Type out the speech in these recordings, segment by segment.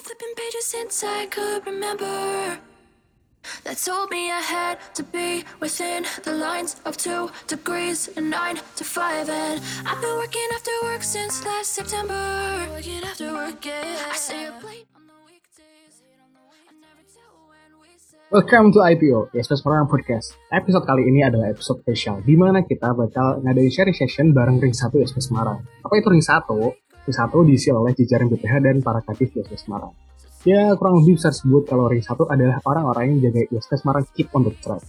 been flipping pages since I could remember. That told me I had to be within the lines of two degrees and nine to five. And I've been working after work since last September. Working after work, yeah. I stay up late the. Welcome to IPO, Yes Orang Podcast. Episode kali ini adalah episode spesial, di mana kita bakal ngadain sharing session bareng Ring 1 YSP Semarang. Apa itu Ring 1? Ring 1 diisi oleh jajaran BPH dan para kadif YSP Semarang. Ya, kurang lebih bisa disebut kalau Ring 1 adalah orang-orang yang jaga YSP Semarang keep on the track.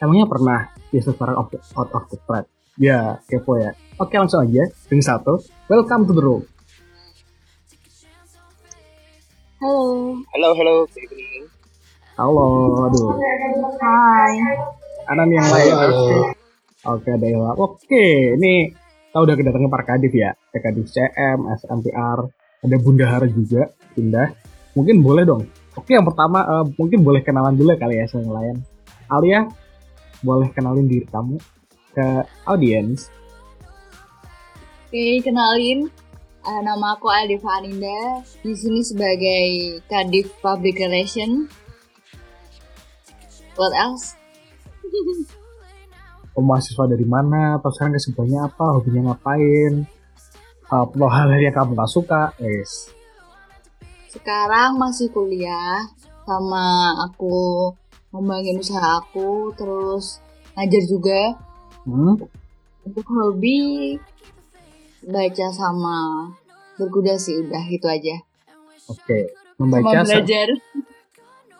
Emangnya pernah YSP Semarang out, out of the track? Ya, kepo ya. Oke, langsung aja. Ring 1, welcome to the room. Halo. Halo, halo, good evening. Halo, aduh. Hai. Ada nih yang lain. Oke. Ada. Oke, ini kita udah kedatangan para kadif ya. Kadif CM, SMPR, ada Bunda Hara juga, Bunda. Mungkin boleh dong. Oke, yang pertama eh, mungkin boleh kenalan dulu kali ya sama lain. Alia, boleh kenalin diri kamu ke audiens. Oke, kenalin. Eh, nama aku Aldiva Aninda. Di sini sebagai Kadif Public Relation. What else? Kamu mahasiswa dari mana? Atau sekarang kesibukannya apa? Hobinya ngapain? Apa hal yang kamu gak suka? Yes. Sekarang masih kuliah sama aku ngembangin usaha aku terus ngajar juga Hmm? untuk hobi baca sama berkuda sih udah gitu aja Oke. sama Membaca sa- belajar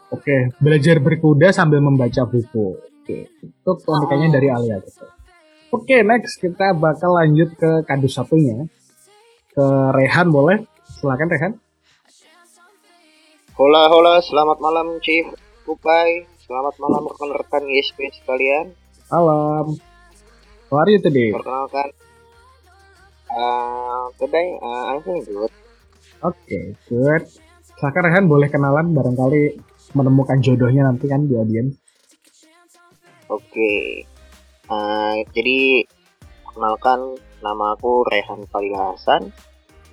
Oke, belajar berkuda sambil membaca buku. Oke, itu keunikannya Oh. dari Alia gitu. Oke, next kita bakal lanjut ke kadus satunya. Ke Rehan boleh? Silakan Rehan. Hola, hola, selamat malam Chief Kupai. Selamat malam rekan-rekan ISP sekalian. Malam. How are you today? Perkenalkan, uh, today uh, I'm feeling good. Oke, good. Silakan Rehan boleh kenalan barangkali menemukan jodohnya nanti kan di audiens. Oke, Uh, jadi perkenalkan nama aku Rehan Falila Hasan.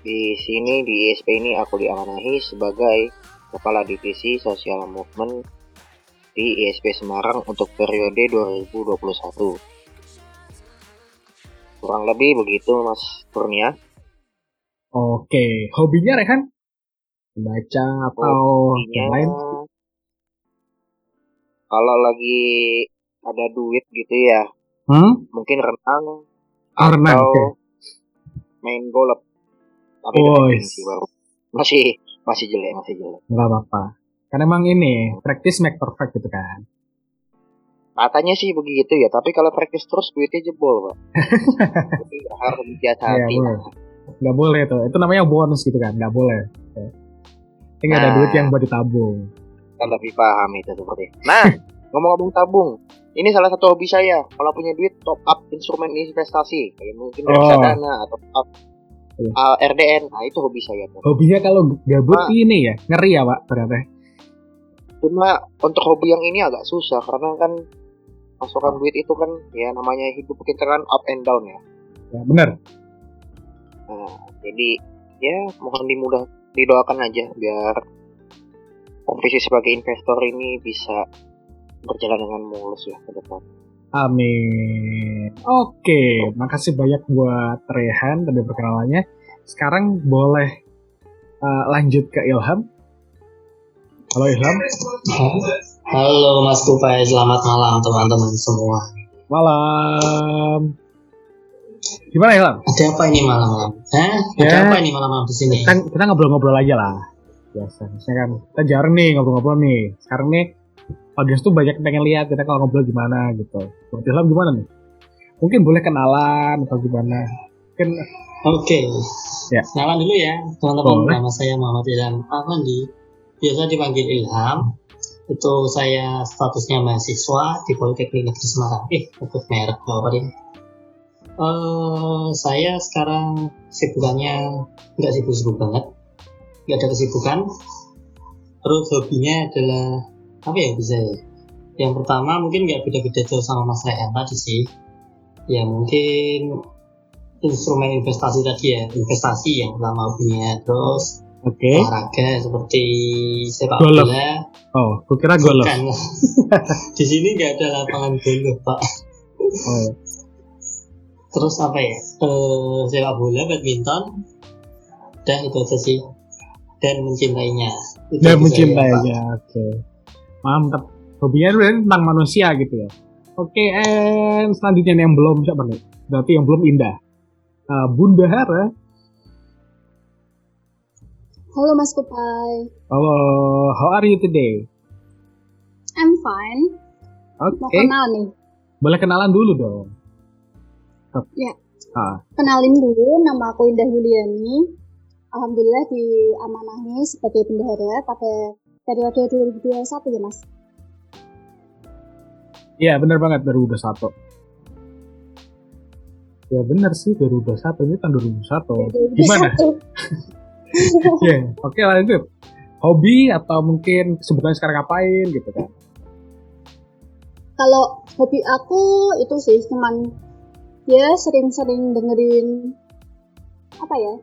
Di sini di ISP ini aku diamanahi sebagai Kepala Divisi Sosial Movement di ISP Semarang untuk periode 2021. Kurang lebih begitu Mas Kurnia. Oke, hobinya Rehan? Baca atau yang lain? Kalau lagi ada duit gitu ya, Hmm? mungkin renang renang, atau oke. main golf. Tapi Oh, dengan yes. sih baru. Masih masih jelek, masih jelek. Nggak apa-apa. Karena emang ini, practice make perfect gitu kan. Katanya sih begitu ya, tapi kalau praktis terus duitnya jebol, Pak. Jadi harus hati-hati. Iya, boleh. Nggak boleh tuh. Itu namanya bonus gitu kan. Nggak boleh. Ini nggak ada Nah. duit yang buat ditabung. Kan lebih paham itu seperti. Nah, ngomong-ngomong tabung, ini salah satu hobi saya. Kalau punya duit, top up instrumen investasi, kayak mungkin Oh. reksadana atau top up Iya. uh, RDN. Nah, itu hobi saya. Tuh. Hobinya kalau gabut Ah. ini ya. Ngeri ya Pak ternyata. Cuma untuk hobi yang ini agak susah karena kan masukan duit itu kan ya namanya hidup kita kan up and down ya. Ya, bener. Nah, jadi ya mohon dimudah didoakan aja biar profesi sebagai investor ini bisa berjalan dengan mulus ya ke depan. Amin. Oke, makasih banyak buat Rehan tadi perkenalannya. Sekarang boleh uh, lanjut ke Ilham. Halo Ilham. Halo Mas Kupai, selamat malam teman-teman semua. Malam. Gimana Ilham? Ada apa ini malam-malam? Hah? Ada Ya. apa ini malam-malam di sini? Kan kita ngobrol-ngobrol aja lah. Biasa. Misalnya kan kita jarang nih ngobrol-ngobrol nih. Sekarang nih audiens tuh banyak yang pengen lihat kita kalau ngobrol gimana gitu. Menurut Ilham gimana nih? Mungkin boleh kenalan atau gimana? Mungkin Oke. Ya. Kenalan dulu ya, teman-teman. Nama saya Muhammad Ilham Afandi. Biasa dipanggil Ilham. Itu saya statusnya mahasiswa di Politeknik Negeri Semarang. Eh, ikut merek apa deh. Eh, saya sekarang sibukannya nggak sibuk-sibuk banget, nggak ada kesibukan. Terus hobinya adalah apa ya bisa ya? Yang pertama mungkin nggak beda-beda jauh sama Mas Rehan tadi sih. Ya mungkin instrumen investasi tadi ya, investasi yang pertama hobinya. Terus Oke. olahraga seperti sepak Golf. bola. Oh, kukira golf. Bukan. Di sini nggak ada lapangan golf, Pak. Oh, iya. Terus apa ya? Eh, sepak bola, badminton. Dan itu aja sih. Dan mencintainya. Itu Dan aja mencintai saya, Pak. Mantap. Hobinya berarti tentang manusia gitu ya. Oke, and selanjutnya yang belum siapa nih? Berarti yang belum indah. Uh, Bunda Hara. Halo Mas Kupai, Halo, how are you today? I'm fine. Oke, Mau kenal nih. boleh kenalan dulu dong. Ya. Ah, Kenalin dulu, nama aku Indah Yuliani. Alhamdulillah diamanahi sebagai bendahara pada periode 2021 ya Mas. iya bener banget 2021. Ya bener sih 2021 ini tahun 2021. Gimana? 2021. Iya, oke lanjut. Hobi atau mungkin kesibukannya sekarang ngapain gitu kan? Kalau hobi aku itu sih cuman ya sering-sering dengerin apa ya?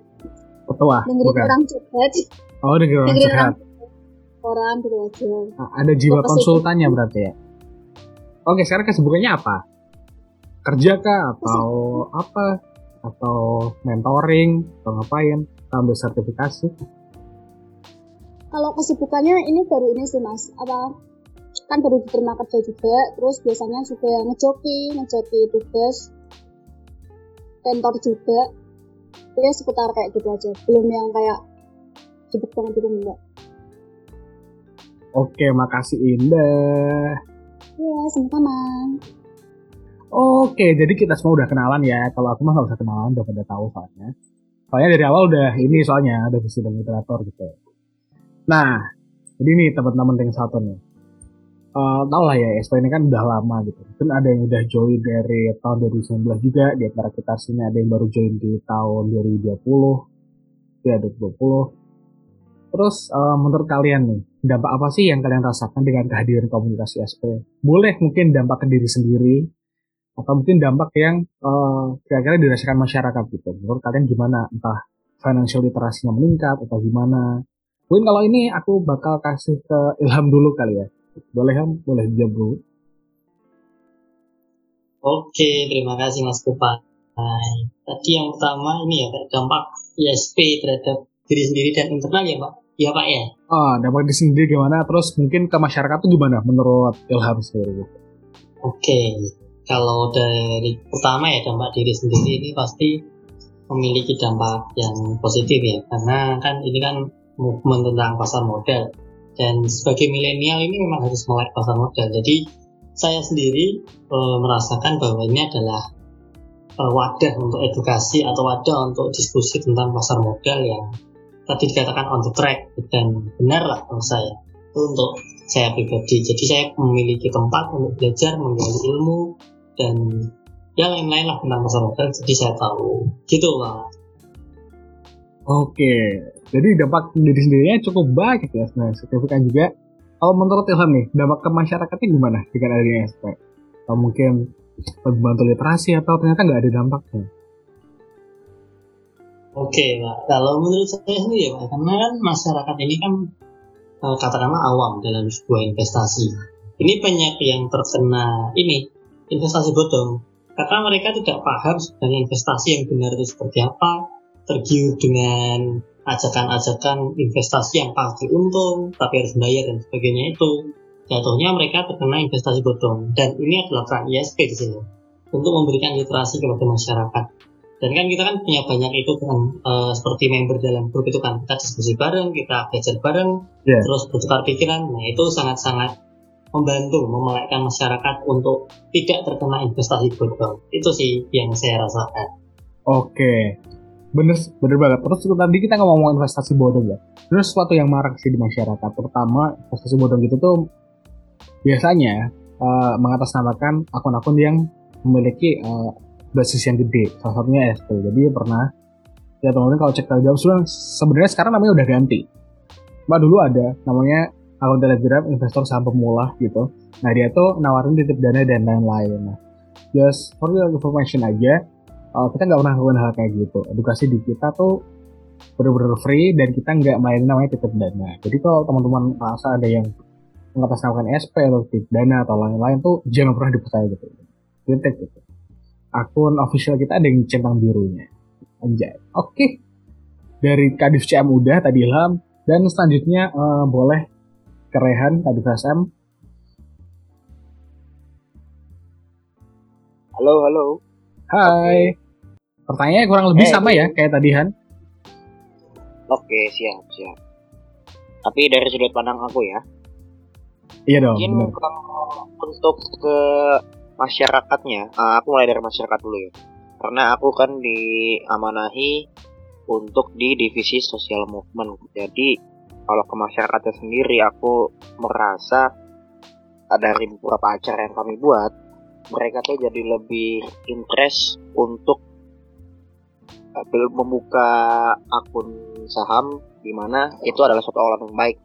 Petua, Dengerin bukan? orang curhat, Oh, dengerin orang curhat. Orang gitu aja. Nah, ada jiwa Apa sih? konsultannya berarti ya. Oke, sekarang kesibukannya apa? Kerja kah atau apa? Atau mentoring atau ngapain? Ambil sertifikasi? Kalau kesibukannya ini baru ini sih mas, apa kan baru diterima kerja juga, terus biasanya juga ngejoki, ngejoki tugas, kantor juga, ya seputar kayak gitu aja, belum yang kayak sibuk banget itu enggak. Oke, makasih Indah. Ya sama-sama. Oke, jadi kita semua udah kenalan ya. Kalau aku mah nggak usah kenalan, udah pada tahu soalnya. Soalnya dari awal udah ini soalnya, ada visi dan moderator gitu. Nah, jadi nih teman-teman yang satu nih. Eh tau lah ya, SP ini kan udah lama gitu. Mungkin ada yang udah join dari tahun 2019 juga, di antara kita sini ada yang baru join di tahun 2020, ya 2020. Terus eh, menurut kalian nih, dampak apa sih yang kalian rasakan dengan kehadiran komunikasi SP? Boleh mungkin dampak ke diri sendiri, atau mungkin dampak yang eh, kira-kira dirasakan masyarakat gitu. Menurut kalian gimana? Entah financial literasinya meningkat atau gimana? Mungkin kalau ini aku bakal kasih ke Ilham dulu kali ya. Boleh Ham? Boleh dijawab dulu. Oke, terima kasih Mas Kupai. Tadi yang pertama ini ya dampak ISP terhadap diri sendiri dan internal ya Pak. Ya Pak ya. Ah, dampak di sendiri gimana? Terus mungkin ke masyarakat tuh gimana menurut Ilham sendiri? Oke, kalau dari pertama ya dampak diri sendiri ini pasti memiliki dampak yang positif ya, karena kan ini kan movement tentang pasar modal dan sebagai milenial ini memang harus melek pasar modal. Jadi saya sendiri eh, merasakan bahwa ini adalah eh, wadah untuk edukasi atau wadah untuk diskusi tentang pasar modal yang tadi dikatakan on the track dan benar lah menurut saya itu untuk saya pribadi. Jadi saya memiliki tempat untuk belajar, menggali ilmu dan ya lain-lain lah tentang modal. Jadi saya tahu gitu lah. Oke, jadi dampak diri sendirinya cukup baik ya sebenarnya. Signifikan juga. Kalau menurut Ilham nih, dampak ke masyarakatnya gimana dengan adanya SP? Atau mungkin lebih bantu literasi atau ternyata nggak ada dampaknya? Oke, Pak. Kalau menurut saya sendiri ya, Pak, karena kan masyarakat ini kan eh, katakanlah awam dalam sebuah investasi. Ini banyak yang terkena ini investasi bodong karena mereka tidak paham sebenarnya investasi yang benar itu seperti apa, tergiur dengan ajakan-ajakan investasi yang pasti untung tapi harus bayar dan sebagainya itu jatuhnya mereka terkena investasi bodong dan ini adalah peran ISP di sini untuk memberikan literasi kepada masyarakat dan kan kita kan punya banyak itu kan eh, seperti member dalam grup itu kan kita diskusi bareng kita belajar bareng Iya. terus bertukar pikiran nah itu sangat-sangat membantu memelekkan masyarakat untuk tidak terkena investasi bodong itu sih yang saya rasakan Oke, bener, bener banget. Terus tadi kita ngomong investasi bodong ya. Bener sesuatu yang marak sih di masyarakat, terutama investasi bodong gitu tuh biasanya eh, mengatasnamakan akun-akun yang memiliki eh, basis yang gede. Salah satunya SP. Jadi pernah ya teman-teman kalau cek Telegram sebenarnya sekarang namanya udah ganti. Mbak dulu ada namanya akun Telegram investor saham pemula gitu. Nah dia tuh nawarin titip dana dan lain-lain. Nah, just for your information aja, uh, kita nggak pernah lakukan hal kayak gitu. Edukasi di kita tuh bener-bener free dan kita nggak main namanya titip dana. Jadi kalau teman-teman merasa ada yang mengatasnamakan SP atau titip dana atau lain-lain tuh jangan pernah dipercaya gitu. Titik gitu. Akun official kita ada yang centang birunya. Anjay. Oke. Dari Kadif CM udah tadi Ilham dan selanjutnya eh, boleh kerehan Kadif SM. Halo, halo. Hai. Pertanyaannya kurang lebih Eh, sama ya kayak tadi Han. Oke, siap, siap. Tapi dari sudut pandang aku ya, Iya dong. mungkin bener. kalau untuk ke masyarakatnya, eh, aku mulai dari masyarakat dulu ya. Karena aku kan diamanahi untuk di divisi sosial movement. Jadi kalau ke masyarakatnya sendiri, aku merasa dari beberapa acara yang kami buat, mereka tuh jadi lebih interest untuk eh, bel- membuka akun saham di mana itu adalah suatu awalan yang baik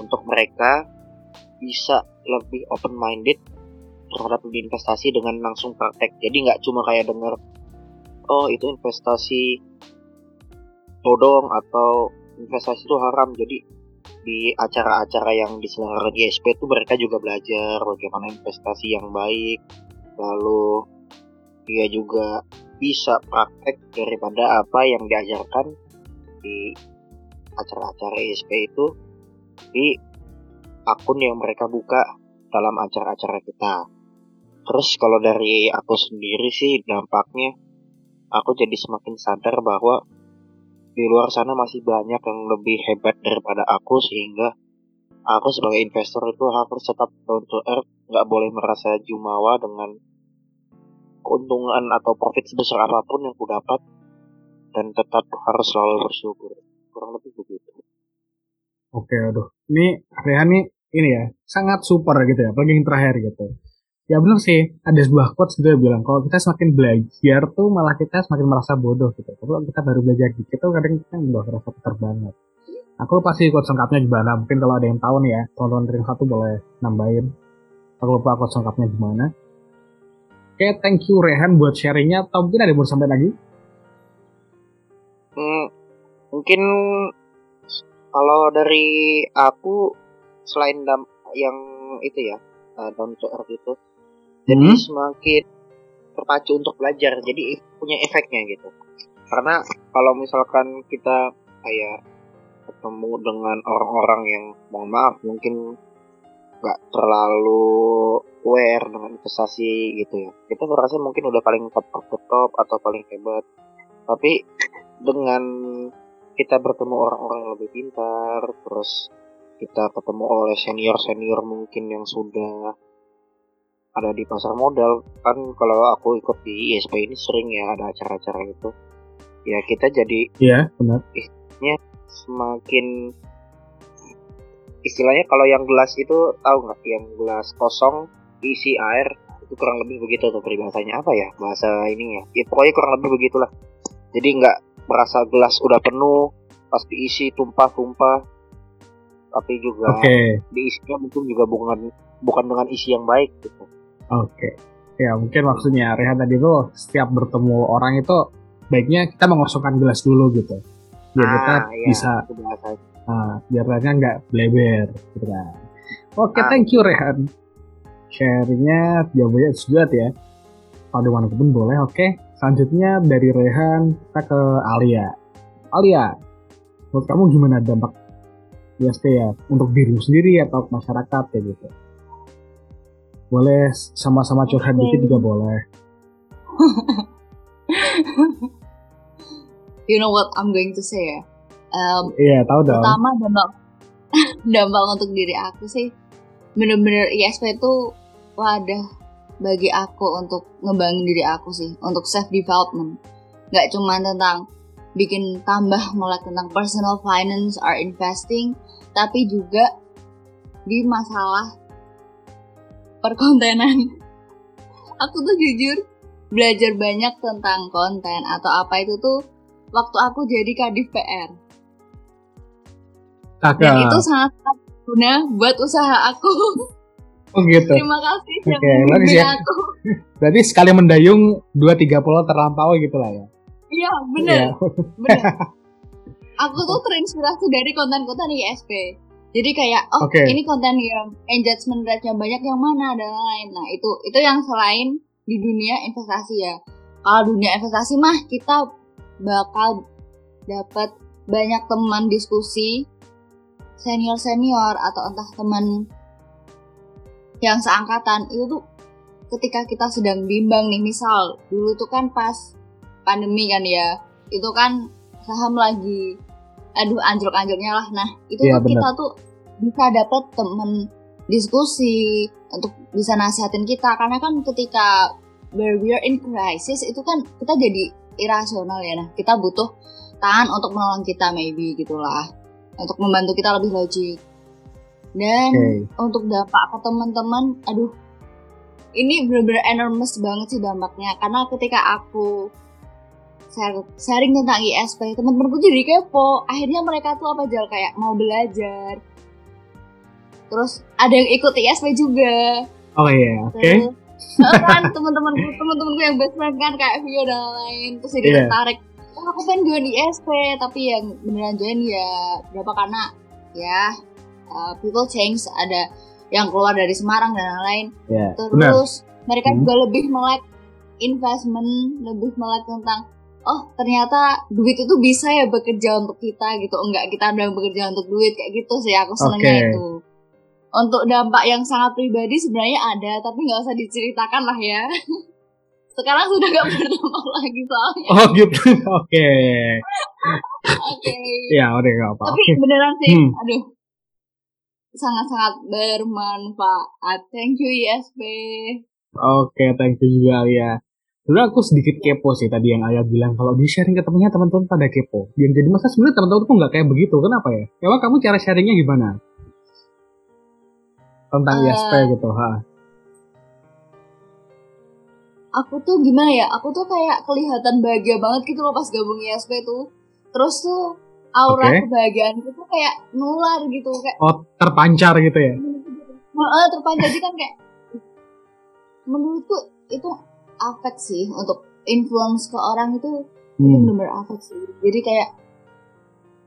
untuk mereka bisa lebih open minded terhadap dunia investasi dengan langsung praktek. Jadi nggak cuma kayak denger oh itu investasi bodong atau investasi itu haram. Jadi di acara-acara yang diselenggarakan di SP itu mereka juga belajar bagaimana investasi yang baik. Lalu dia juga bisa praktek daripada apa yang diajarkan di acara-acara ESP itu di akun yang mereka buka dalam acara-acara kita. Terus kalau dari aku sendiri sih dampaknya aku jadi semakin sadar bahwa di luar sana masih banyak yang lebih hebat daripada aku sehingga aku sebagai investor itu harus tetap down to earth, nggak boleh merasa jumawa dengan keuntungan atau profit sebesar apa pun yang ku dapat dan tetap harus selalu bersyukur. Kurang lebih begitu. Oke, aduh. Ini Rehan ini ya, sangat super gitu ya, apalagi yang terakhir gitu. Ya benar sih, ada sebuah quotes gitu yang bilang, kalau kita semakin belajar tuh malah kita semakin merasa bodoh gitu. Kalau kita baru belajar dikit tuh kadang kita udah merasa pintar banget. Aku lupa sih quotes lengkapnya gimana, mungkin kalau ada yang tahu nih ya, teman-teman dari satu boleh nambahin. Aku lupa quotes lengkapnya gimana. Oke, thank you Rehan buat sharingnya, atau mungkin ada yang mau sampai lagi? Hmm, mungkin kalau dari aku selain yang itu ya uh, down to earth itu, jadi Hmm. semakin terpacu untuk belajar, jadi punya efeknya gitu. Karena kalau misalkan kita kayak ketemu dengan orang-orang yang mohon maaf mungkin nggak terlalu aware dengan investasi gitu ya, kita merasa mungkin udah paling top the top atau paling hebat, tapi dengan kita bertemu orang-orang yang lebih pintar, terus kita ketemu oleh senior-senior mungkin yang sudah ada di pasar modal. Kan kalau aku ikut di ISP ini sering ya ada acara-acara itu ya kita jadi Iya, benar. semakin istilahnya kalau yang gelas itu tahu nggak? Yang gelas kosong isi air itu kurang lebih begitu tuh peribahasanya. Apa ya bahasa ini ya ya pokoknya kurang lebih begitulah. Jadi nggak merasa gelas udah penuh pas diisi tumpah-tumpah. Tapi juga Oke. diisinya mungkin juga bukan bukan dengan isi yang baik gitu Oke. Ya mungkin maksudnya Rehan tadi tuh setiap bertemu orang itu baiknya kita mengosongkan gelas dulu gitu. Biar kita Ah, iya, bisa ah, biar Rehan nggak bleber gitu kan. Oke, Ah. thank you Rehan. Sharingnya jawabannya sesuatu ya. Kalau ada mana pun boleh. Oke. Selanjutnya dari Rehan kita ke Alia. Alia, menurut kamu gimana dampak ISP ya untuk dirimu sendiri atau masyarakat kayak gitu? Boleh sama-sama curhat Oke. dikit juga boleh. You know what I'm going to say ya? Um, Iya, tahu dong. pertama dampak dampak untuk diri aku sih bener-bener ISP itu wadah bagi aku untuk ngembangin diri aku sih untuk self development nggak cuma tentang bikin tambah melek tentang personal finance or investing tapi juga di masalah perkontenan aku tuh jujur belajar banyak tentang konten atau apa itu tuh waktu aku jadi kadif PR dan Kakak. itu sangat berguna buat usaha aku. Oh gitu. Terima kasih yang Oke, bagus ya. aku. Berarti sekali mendayung 2-3 pulau terlampaui gitu lah ya. Iya, Iya. bener. aku tuh terinspirasi dari konten-konten ISP. Jadi kayak oh Oke. ini konten yang engagement rate-nya banyak yang mana dan lain. Nah, itu itu yang selain di dunia investasi ya. Kalau dunia investasi mah kita bakal dapat banyak teman diskusi senior-senior atau entah teman yang seangkatan itu tuh ketika kita sedang bimbang nih misal dulu tuh kan pas pandemi kan ya itu kan saham lagi aduh anjlok-anjloknya lah. Nah itu Iya, tuh kita tuh bisa dapet temen diskusi untuk bisa nasihatin kita. Karena kan ketika where we are in crisis itu kan kita jadi irasional ya. Nah kita butuh tahan untuk menolong kita maybe gitulah. Untuk membantu kita lebih logik dan Oke. untuk dampak ke teman-teman aduh ini bener-bener enormous banget sih dampaknya. Karena ketika aku share- sharing tentang ISP teman-temanku jadi kepo. Akhirnya mereka tuh apa jal? Kayak mau belajar. Terus ada yang ikut ISP juga. Oh iya, oke. Terus, eh, kan teman-temanku teman-temanku yang best friend kan kayak Vio dan lain terus jadi Iya. tertarik oh, aku pengen join ISP tapi yang beneran join ya berapa? Karena ya uh, people change. Ada yang keluar dari Semarang dan lain-lain. Ya, benar. terus mereka Hmm. juga lebih melek investment lebih melek tentang oh ternyata duit itu bisa ya bekerja untuk kita gitu enggak kita udah bekerja untuk duit kayak gitu sih aku senengnya Oke. itu untuk dampak yang sangat pribadi sebenarnya ada tapi nggak usah diceritakan lah ya sekarang sudah nggak berdampak lagi soalnya Oh gitu. Oke. oke Ya, udah nggak apa. tapi Oke. beneran sih Hmm. aduh sangat-sangat bermanfaat thank you ISP Oke, thank you juga Alia. Sebenarnya aku sedikit kepo sih tadi yang Alia bilang kalau di sharing ke temennya teman-teman pada kepo. Yang jadi masa sebenarnya teman-teman tuh nggak kayak begitu. Kenapa ya? Emang kamu cara sharingnya gimana? Tentang Eh, ISP gitu, ha. aku tuh gimana ya aku tuh kayak kelihatan bahagia banget gitu loh pas gabung ISP tuh terus tuh aura Oke. kebahagiaan itu kayak nular gitu kayak Oh, terpancar gitu ya? Heeh, terpancar jadi kan kayak menurutku itu afek sih untuk influence ke orang itu itu Hmm. bener-bener afek sih. Jadi kayak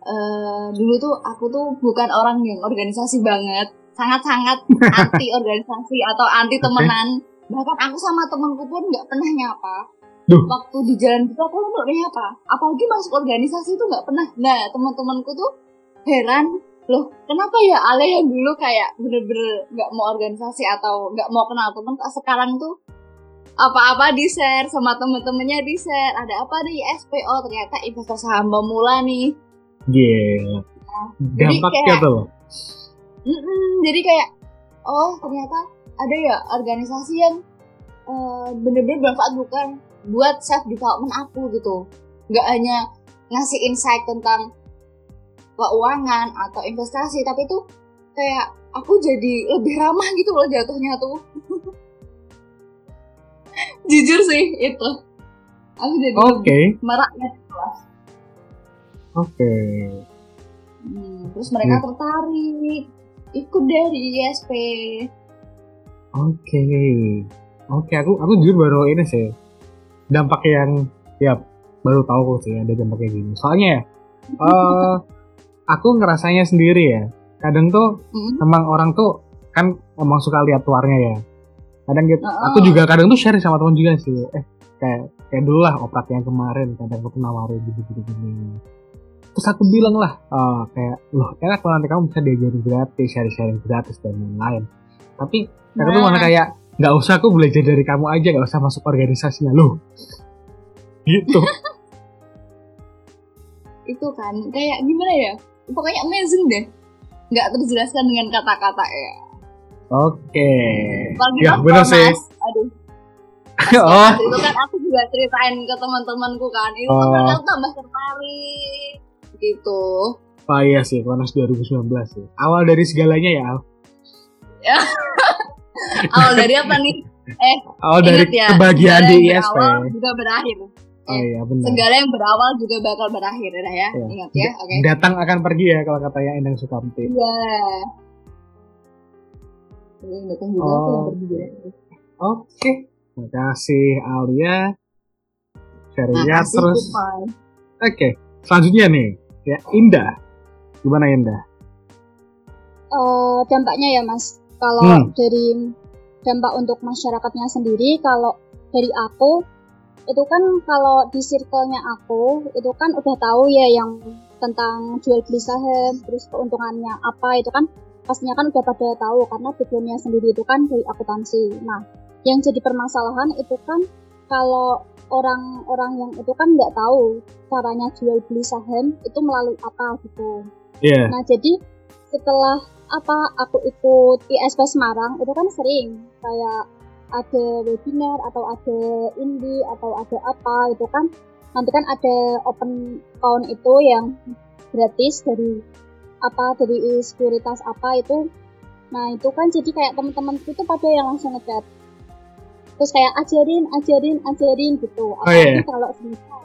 eh dulu tuh aku tuh bukan orang yang organisasi banget. Sangat-sangat anti organisasi atau anti temenan bahkan aku sama temenku pun nggak pernah nyapa. Duh. waktu di jalan itu aku nggak pernah nyapa. Apalagi masuk organisasi itu nggak pernah. Nah teman-temanku tuh heran. Loh kenapa ya Ale yang dulu kayak bener-bener nggak mau organisasi atau nggak mau kenal temen sekarang tuh apa-apa di share sama temen-temennya di share ada apa nih SPO ternyata investor saham pemula nih. Gila. jadi Dampaknya kayak- tuh. Jadi kayak oh ternyata ada ya organisasi yang eh, bener-bener bermanfaat bukan buat self development aku gitu. Nggak hanya ngasih insight tentang keuangan atau investasi tapi tuh kayak aku jadi lebih ramah gitu loh jatuhnya tuh jujur sih itu aku jadi Oke, meraknya oke. Hmm, terus mereka Hmm. tertarik ikut dari ISP Oke. Oke, aku aku jujur baru ini sih. Dampak yang ya baru tahu sih ada dampaknya gini. Soalnya ya eh aku ngerasanya sendiri ya. Kadang tuh Hmm. emang orang tuh kan emang suka lihat luarnya ya. Kadang gitu, Heeh. aku juga kadang tuh share sama teman juga sih. Eh kayak kayak dulu lah opat yang kemarin kadang aku nawarin gitu gitu gini. Terus aku bilang lah, eh, kayak loh enak kalau nanti kamu bisa diajarin gratis, sharing-sharing gratis dan lain-lain. Tapi Aku tuh Nah. malah kayak nggak usah aku belajar dari kamu aja, nggak usah masuk organisasinya loh. Gitu. itu kan kayak gimana ya pokoknya amazing deh nggak terjelaskan dengan kata-kata ya Oke. apalagi Ya, pas bener sih. Aduh oh, itu kan aku juga ceritain ke teman-temanku kan itu Oh. kan mereka tambah tertarik gitu oh iya sih, Panas 2019 sih. Awal dari segalanya ya, Al. awal dari apa nih eh Awal dari ya kebahagiaan di ISP. berawal juga berakhir Oh iya, benar. segala yang berawal juga bakal berakhir ya ya Iya. ingat ya oke Datang akan pergi ya kalau katanya Endang Sukamti. iya Iya, yang datang juga aku yang Oh. pergi juga. Oke. Terima kasih Alia. Sharingnya terus. Oke. Selanjutnya nih, Ya, Indah. Gimana Indah? Eh, dampaknya ya mas kalau Hmm. dari dampak untuk masyarakatnya sendiri kalau dari aku itu kan kalau di circle-nya aku itu kan udah tahu ya yang tentang jual beli saham terus keuntungannya apa itu kan pastinya kan udah pada tahu karena backgroundnya sendiri itu kan dari akuntansi. Nah yang jadi permasalahan itu kan kalau orang-orang yang itu kan nggak tahu caranya jual beli saham itu melalui apa gitu. Iya. Nah jadi setelah apa aku ikut ISP Semarang itu kan sering kayak ada webinar atau ada indie atau ada apa itu kan. Nanti kan ada open account itu yang gratis dari apa dari sekuritas apa itu nah itu kan jadi kayak teman-teman itu pada yang langsung ngechat terus kayak ajarin ajarin ajarin gitu Oh, iya. apalagi kalau semisal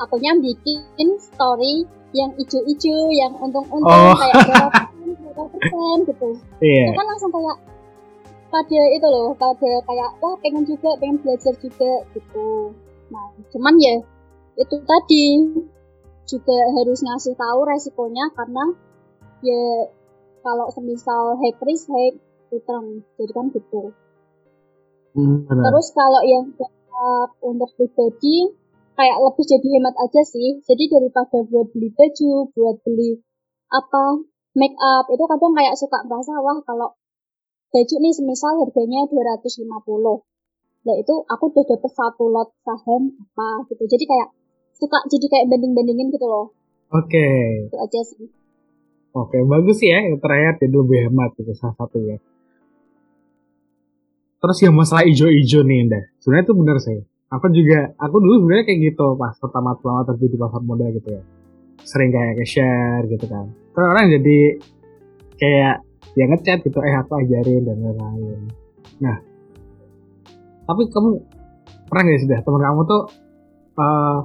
akunya bikin story yang ijo-ijo yang untung-untung Oh. kayak berapa persen, gitu Iya. itu kan langsung kayak pada itu loh pada kayak wah pengen juga pengen belajar juga gitu nah cuman ya itu tadi juga harus ngasih tahu resikonya karena ya kalau semisal hack risk hack return. Jadi kan gitu Hmm, benar. terus kalau yang dampak untuk pribadi kayak lebih jadi hemat aja sih. Jadi daripada buat beli baju buat beli apa make up itu kadang kayak suka merasa wah kalau baju nih semisal harganya 250 nah itu aku udah dapet satu lot saham apa gitu. Jadi kayak suka jadi kayak banding-bandingin gitu loh. Oke. itu aja sih Oke, bagus sih ya yang terakhir jadi lebih hemat itu salah satu ya. Terus yang masalah ijo-ijo nih Indah, sebenarnya itu benar sih. Aku juga, aku dulu sebenarnya kayak gitu pas pertama-tama terjun di pasar modal gitu ya. Sering kayak nge-share gitu kan. Terus orang jadi kayak ya ngechat gitu, eh aku ajarin dan lain-lain. Nah, tapi kamu pernah gak sih dah teman kamu tuh eh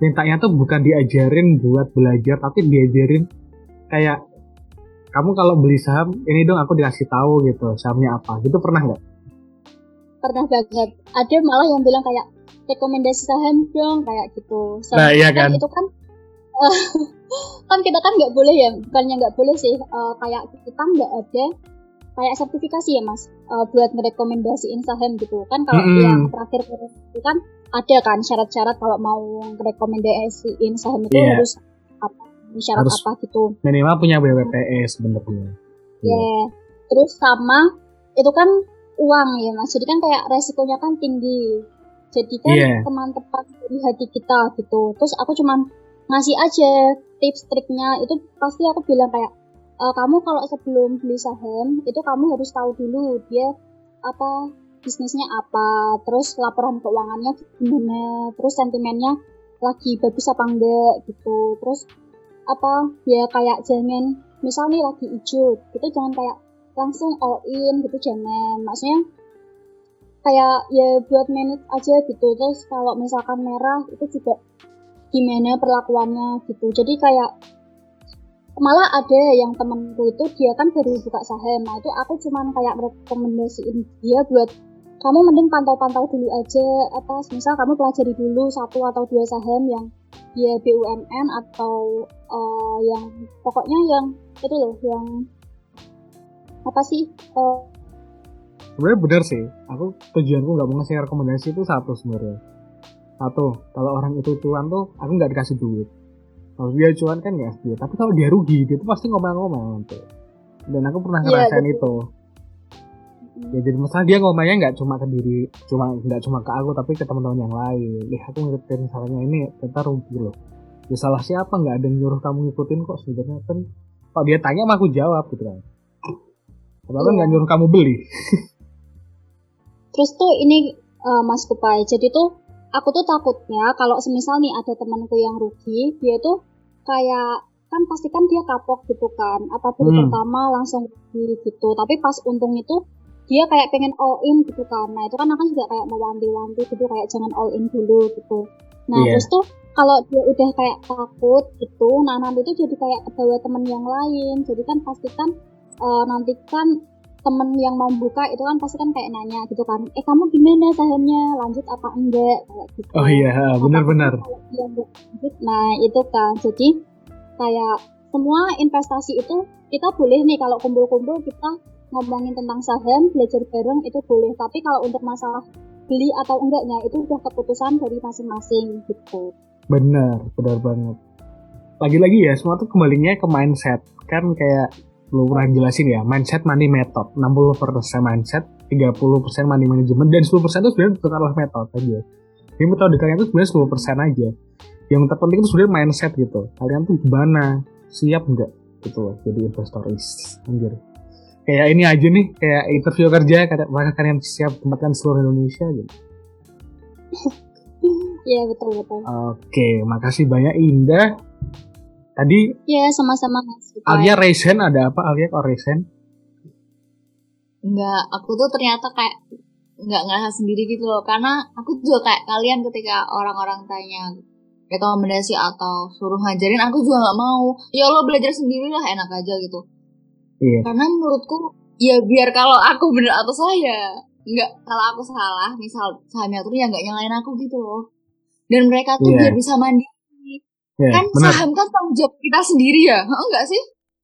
mintanya tuh bukan diajarin buat belajar, tapi diajarin kayak kamu kalau beli saham ini dong aku dikasih tahu gitu sahamnya apa gitu pernah nggak? pernah banget ada malah yang bilang kayak rekomendasi saham dong kayak gitu Nah, iya kan. itu kan kan kita kan nggak boleh ya bukannya nggak boleh sih eh, kayak kita nggak ada kayak sertifikasi ya mas eh, buat merekomendasiin saham gitu kan kalau Mm-mm. yang terakhir itu kan ada kan syarat-syarat kalau mau merekomendasiin saham itu Iya. harus syarat Harus- apa gitu minimal punya BPPS sebenarnya. Ya, terus sama itu kan uang ya mas. Jadi kan kayak resikonya kan tinggi. Jadi kan Iya. teman tepat dari hati kita gitu. Terus aku cuman ngasih aja tips triknya itu pasti aku bilang kayak "E, kamu kalau sebelum beli saham itu kamu harus tahu dulu dia apa bisnisnya apa, terus laporan keuangannya gimana, terus sentimennya lagi bagus apa enggak gitu. Terus apa ya kayak jangan misal nih lagi hijau gitu jangan kayak langsung all in gitu jangan maksudnya kayak ya buat manage aja gitu. Terus kalau misalkan merah itu juga gimana perlakuannya gitu. Jadi kayak malah ada yang temenku itu dia kan baru buka saham. Nah itu aku cuman kayak merekomendasiin dia buat kamu mending pantau-pantau dulu aja apa misal kamu pelajari dulu satu atau dua saham yang dia BUMN atau eh, yang pokoknya yang itu loh yang apa sih eh, Sebenarnya benar sih. Aku tujuanku nggak mau ngasih rekomendasi itu satu sebenarnya. Satu, kalau orang itu cuan tuh aku nggak dikasih duit. Kalau dia cuan kan nggak duit. Tapi kalau dia rugi, dia tuh pasti ngomel-ngomel nanti. Dan aku pernah Iya, ngerasain betul. itu. Ya jadi masalah dia ngomelnya nggak cuma ke diri, cuma nggak cuma ke aku tapi ke teman-teman yang lain. Ih aku ngikutin salahnya ini, ternyata rugi loh. Ya salah siapa nggak ada yang nyuruh kamu ngikutin kok sebenarnya kan. Kalau dia tanya mah aku jawab gitu kan. Kan Iya. nggak nyuruh kamu beli. Terus tuh ini eh, Mas Kupai, jadi tuh aku tuh takutnya kalau semisal nih ada temanku yang rugi, dia tuh kayak kan pasti kan dia kapok gitu kan, apa baru Hmm. pertama langsung rugi gitu. Tapi pas untung itu dia kayak pengen all in gitu kan. Nah itu kan akan juga kayak mewanti-wanti gitu kayak jangan all in dulu gitu. Nah Iya. terus tuh kalau dia udah kayak takut gitu, nah nanti tuh jadi kayak kebawa temen yang lain. Jadi kan pastikan eh, nanti kan temen yang mau buka itu kan pasti kan kayak nanya gitu kan eh kamu gimana sahamnya lanjut apa enggak kayak gitu Oh iya, benar-benar. Nah itu kan jadi kayak semua investasi itu kita boleh nih kalau kumpul-kumpul kita ngomongin tentang saham belajar bareng itu boleh tapi kalau untuk masalah beli atau enggaknya itu udah keputusan dari masing-masing gitu Bener, benar banget. Lagi-lagi ya, semua tuh kembalinya ke mindset. Kan kayak lu pernah jelasin ya, mindset money method. 60% mindset, 30% money management, dan 10% itu sebenarnya bukanlah metode aja. Jadi metode kalian itu sebenarnya 10% aja. Yang terpenting itu sebenarnya mindset gitu. Kalian tuh gimana? Siap nggak? Gitu loh, jadi investoris. Anjir. Kayak ini aja nih, kayak interview kerja, kata- apakah kalian siap tempatkan seluruh Indonesia gitu. Iya betul betul. Oke, makasih banyak Indah. Tadi Ya sama-sama mas. Alia ya. Resen ada apa? Alia kok Resen? Enggak, aku tuh ternyata kayak nggak ngerasa sendiri gitu loh. Karena aku juga kayak kalian ketika orang-orang tanya rekomendasi atau suruh ngajarin, aku juga nggak mau. Ya Allah belajar sendiri lah, enak aja gitu. Iya. Karena menurutku, ya biar kalau aku bener atau salah ya nggak kalau aku salah, misal sahamnya tuh ya nggak nyalain aku gitu loh. Dan mereka tuh Iya. biar bisa mandiri. Ya, kan benar, saham kan tanggung jawab kita sendiri ya, enggak sih?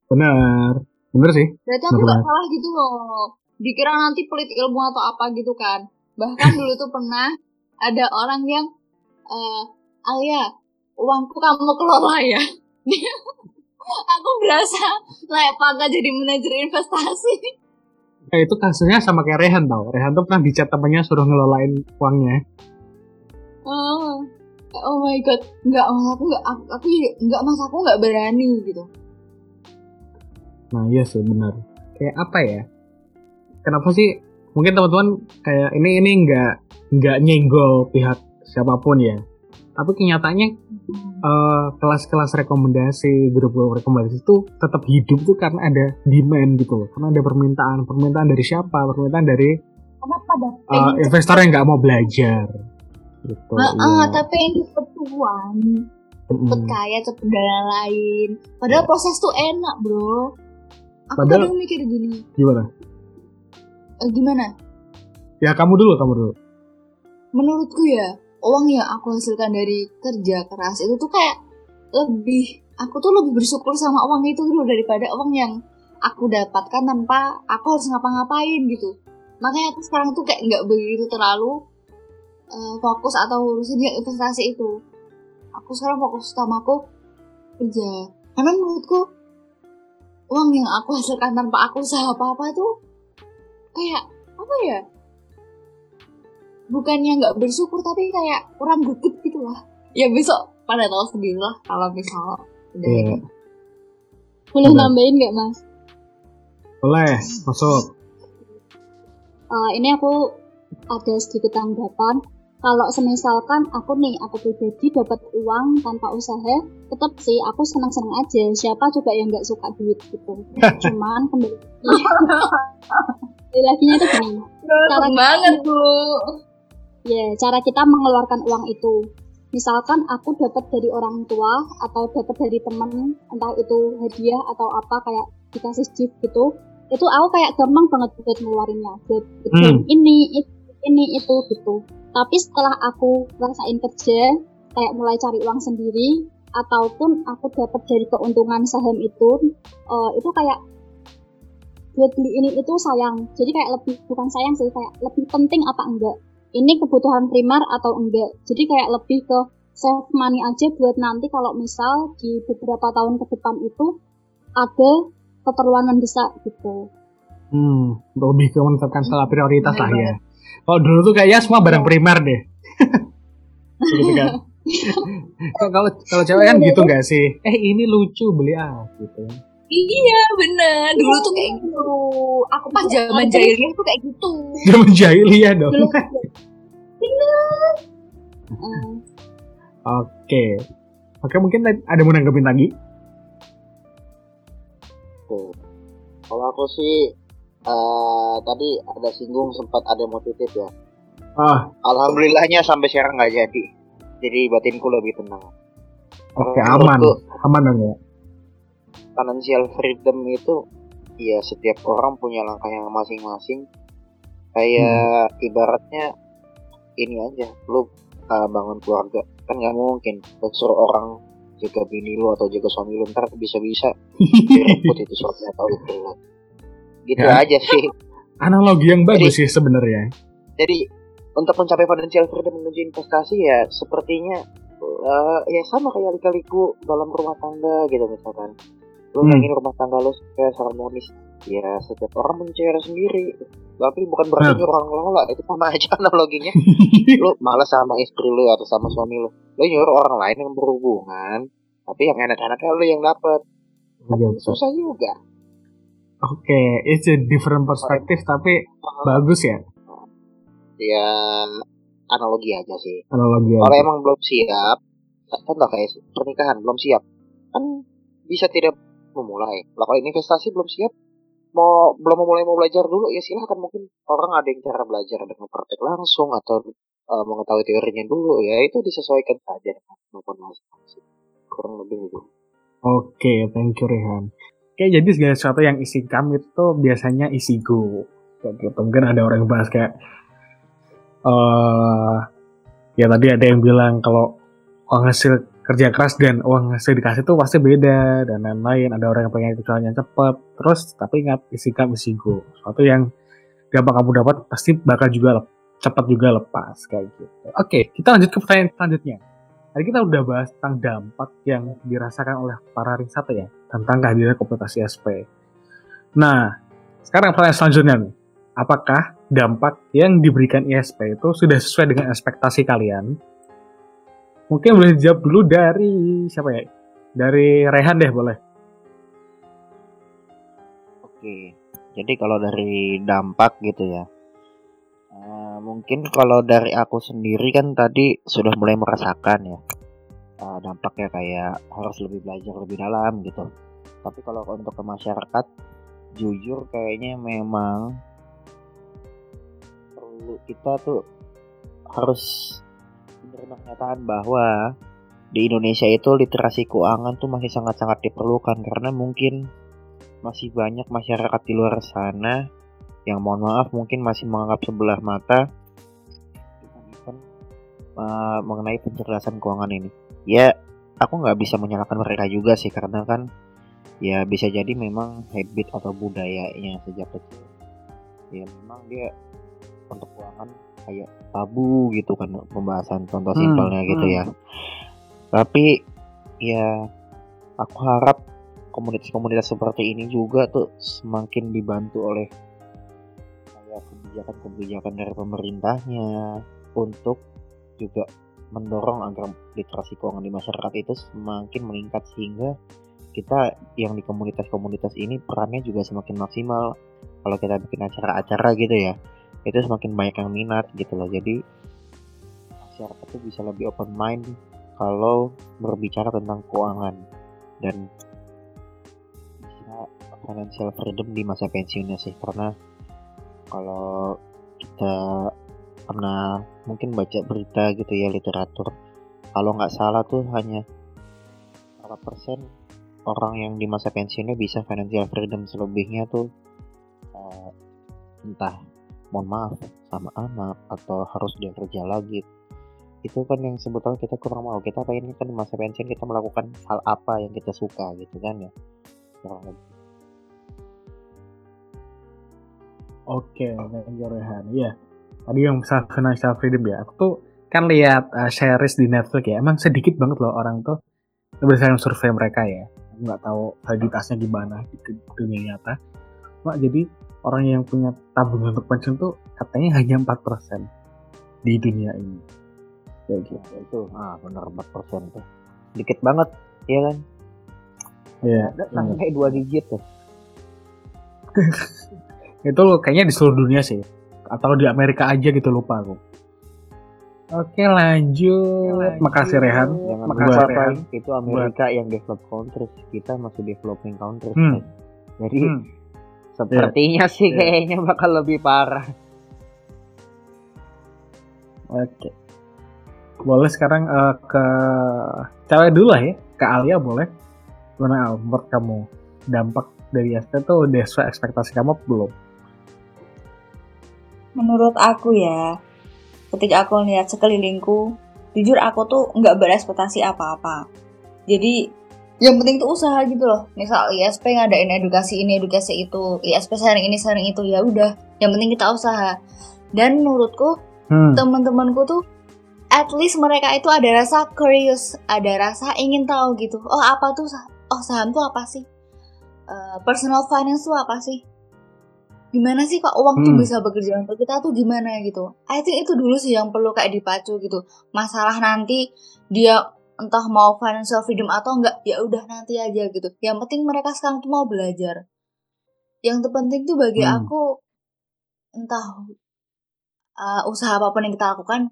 benar, benar sih. Berarti aku Bener nggak salah gitu loh. Dikira nanti pelit ilmu atau apa gitu kan. Bahkan dulu tuh pernah ada orang yang eh Alia, uangku kamu kelola ya. aku berasa pangkat jadi manajer investasi. Eh, itu kasusnya sama kayak Rehan tau. Rehan tuh pernah dicat temennya suruh ngelolain uangnya. Oh, oh my god, nggak mas aku nggak aku, aku nggak mas aku nggak berani gitu. Nah iya sih benar. Kayak apa ya? Kenapa sih? Mungkin teman-teman kayak ini ini nggak nggak nyenggol pihak siapa pun ya. Tapi kenyataannya eh, kelas-kelas rekomendasi, grup-grup rekomendasi itu tetap hidup tuh karena ada demand gitu loh. Karena ada permintaan. Permintaan dari siapa? Permintaan dari pengen investor yang nggak mau belajar. Gitu. Ah, ah, iya. tapi yang cepet tuan, cepet Mm-mm. kaya, cepet dan lain. Padahal proses tuh enak bro. Aku Padahal- kadang mikir gini, Gimana? eh, gimana? Ya kamu dulu, kamu dulu. Menurutku ya, uang yang aku hasilkan dari kerja keras itu tuh kayak lebih, aku tuh lebih bersyukur sama uang itu dulu daripada uang yang aku dapatkan tanpa aku harus ngapa-ngapain gitu. Makanya aku sekarang tuh kayak nggak begitu terlalu eh, fokus atau urusin yang investasi itu. Aku sekarang fokus utamaku kerja. Karena menurutku uang yang aku hasilkan tanpa aku usaha apa-apa tuh kayak apa ya? Bukannya nggak bersyukur tapi kayak kurang greget gitu lah. Ya besok pada tahu sendiri lah kalau misal udah Iya. ini. Boleh nambahin nggak mas? Boleh, masuk. Eh, ini aku ada sedikit tanggapan. Kalau semisalkan aku nih, aku pribadi dapat uang tanpa usaha, tetap sih aku senang-senang aja. Siapa coba yang nggak suka duit gitu. Cuman kembali kembali lagi itu gini. Cara banget bu. Ya, cara kita mengeluarkan uang itu. Misalkan aku dapat dari orang tua atau dapat dari teman, entah itu hadiah atau apa kayak dikasih gift gitu, itu aku kayak gampang banget buat ngeluarinnya, buat Hmm. ini, itu, ini, itu gitu. Tapi setelah aku rasain kerja, kayak mulai cari uang sendiri, ataupun aku dapat dari keuntungan saham itu, eh, itu kayak buat beli ini itu sayang. Jadi kayak lebih bukan sayang sih, kayak lebih penting apa enggak ini kebutuhan primer atau enggak. Jadi kayak lebih ke save money aja buat nanti kalau misal di beberapa tahun ke depan itu ada keperluan mendesak gitu. Hmm, lebih ke menetapkan skala prioritas lah ya. Kalau dulu tuh kayaknya semua barang Iya. primer deh. gitu kan. Kalau kalau cewek kan gitu nggak sih? Eh ini lucu beli ah gitu. Iya bener. Dulu tuh kayak gitu. Aku pas zaman jahiliyah tuh kayak gitu. Zaman jahiliyah dong. Belum. Eh, Oke. Oke mungkin ada mau nanggepin lagi? Tuh. Kalau aku sih eh tadi ada singgung sempat ada motif ya. Ah, Alhamdulillahnya sampai sekarang nggak jadi. Jadi batinku lebih tenang. oke aman, aman dong ya. Financial freedom itu ya setiap orang punya langkahnya masing-masing. Kayak ibaratnya ini aja, lu uh, bangun keluarga kan nggak mungkin lu suruh orang jaga bini lu atau jaga suami lu ntar bisa-bisa direbut itu suami atau istri lu gitu Ya. aja sih Analogi yang bagus sih sebenarnya. jadi untuk mencapai financial freedom menuju investasi ya sepertinya eh, ya sama kayak lika-liku dalam rumah tangga gitu misalkan lu Hmm. pengen rumah tangga lu supaya harmonis. Ya setiap orang punya cara sendiri. Tapi bukan berarti nyuruh orang ngelola itu sama aja analoginya. Lu malas sama istri lu atau sama suami lu. Lu nyuruh orang lain yang berhubungan tapi yang enak-enaknya lu yang dapet. Iya, betul. susah juga. Oke, it's a different perspective tapi bagus ya. Ya analogi aja sih. Analogi. kalau emang belum siap contoh kayak pernikahan belum siap kan bisa tidak memulai lah kalau investasi belum siap mau belum memulai mau belajar dulu ya silahkan mungkin orang ada yang cara belajar dengan praktek langsung atau eh, mengetahui teorinya dulu ya itu disesuaikan saja dengan kemampuan masing-masing kurang lebih gitu Oke, thank you Rehan. Oke, jadi segala sesuatu yang isi kam itu biasanya isi go. Kayak gitu. Mungkin ada orang yang bahas kayak eh ya tadi ada yang bilang kalau uang hasil kerja keras dan uang hasil dikasih tuh pasti beda dan lain-lain. Ada orang yang pengen kecualian cepet. Terus tapi ingat isi kam isi go. Sesuatu yang gampang kamu dapat pasti bakal juga cepat juga lepas kayak gitu. Oke, kita lanjut ke pertanyaan selanjutnya. Tadi kita udah bahas tentang dampak yang dirasakan oleh para ring satu ya tentang kehadiran komunitas ISP. Nah, sekarang pertanyaan selanjutnya nih. Apakah dampak yang diberikan ISP itu sudah sesuai dengan ekspektasi kalian? Mungkin boleh dijawab dulu dari siapa ya? Dari Rehan deh boleh. Oke, jadi kalau dari dampak gitu ya, eh, mungkin kalau dari aku sendiri kan tadi sudah mulai merasakan ya eh, dampaknya kayak harus lebih belajar lebih dalam gitu. Tapi kalau untuk ke masyarakat, jujur kayaknya memang perlu kita tuh harus menerima kenyataan bahwa di Indonesia itu literasi keuangan tuh masih sangat-sangat diperlukan karena mungkin masih banyak masyarakat di luar sana yang mohon maaf mungkin masih menganggap sebelah mata uh, mengenai pencerdasan keuangan ini. Ya, aku nggak bisa menyalahkan mereka juga sih karena kan ya bisa jadi memang habit atau budayanya sejak kecil. Ya memang dia untuk keuangan kayak tabu gitu kan pembahasan contoh Hmm, simpelnya gitu hmm. ya. Tapi ya aku harap komunitas-komunitas seperti ini juga tuh semakin dibantu oleh kayak kebijakan-kebijakan dari pemerintahnya untuk juga mendorong agar literasi keuangan di masyarakat itu semakin meningkat sehingga kita yang di komunitas-komunitas ini perannya juga semakin maksimal kalau kita bikin acara-acara gitu ya itu semakin banyak yang minat gitu loh. Jadi masyarakat tuh bisa lebih open mind kalau berbicara tentang keuangan dan bisa financial freedom di masa pensiunnya sih. Karena kalau kita pernah mungkin baca berita gitu ya literatur kalau nggak salah tuh hanya berapa persen orang yang di masa pensiunnya bisa financial freedom selebihnya tuh eh, entah mohon maaf sama anak atau harus dia kerja lagi itu kan yang sebetulnya kita kurang mau kita pengen kan di masa pensiun kita melakukan hal apa yang kita suka gitu kan ya kurang lebih Oke, thank you Rehan. Iya, tadi yang financial freedom ya. Aku tuh kan lihat uh, series di Netflix ya. Emang sedikit banget loh orang tuh berdasarkan survei mereka ya. Aku nggak tahu validitasnya gimana di dunia nyata. Cuma jadi orang yang punya tabungan untuk pensiun tuh katanya hanya 4% di dunia ini. Kayak gitu. Ya, itu ah benar 4% tuh dikit banget ya kan Iya. Nggak bener. sampai dua digit tuh Itu kayaknya di seluruh dunia sih. Atau di Amerika aja gitu lupa aku. Oke lanjut. Makasih Rehan. jangan Makasih lupa Rehan. Itu Amerika yang develop countries kita masih developing countries Hmm. Pak. jadi Hmm. Sepertinya sih Iya. kayaknya bakal lebih parah Oke. Boleh sekarang eh, ke cewek dulu lah ya. Ke Alia boleh. Gimana Al, menurut kamu dampak dari ST tuh udah sesuai ekspektasi kamu belum? Menurut aku ya, ketika aku lihat sekelilingku, jujur aku tuh nggak berespektasi apa-apa. jadi yang penting tuh usaha gitu loh. Misal ISP ngadain edukasi ini edukasi itu. ISP sharing ini sharing itu. Ya udah yang penting kita usaha. Dan menurutku Hmm. teman-temanku tuh at least mereka itu ada rasa curious ada rasa ingin tahu gitu. Oh apa tuh oh saham tuh apa sih? Eh, personal finance tuh apa sih? Gimana sih kok uang tuh Hmm. bisa bekerja untuk kita tuh gimana gitu? I think itu dulu sih yang perlu kayak dipacu gitu. Masalah nanti dia entah mau financial freedom atau enggak ya udah nanti aja gitu. Yang penting mereka sekarang tuh mau belajar. Yang terpenting tuh bagi Hmm. aku entah uh, usaha apa pun yang kita lakukan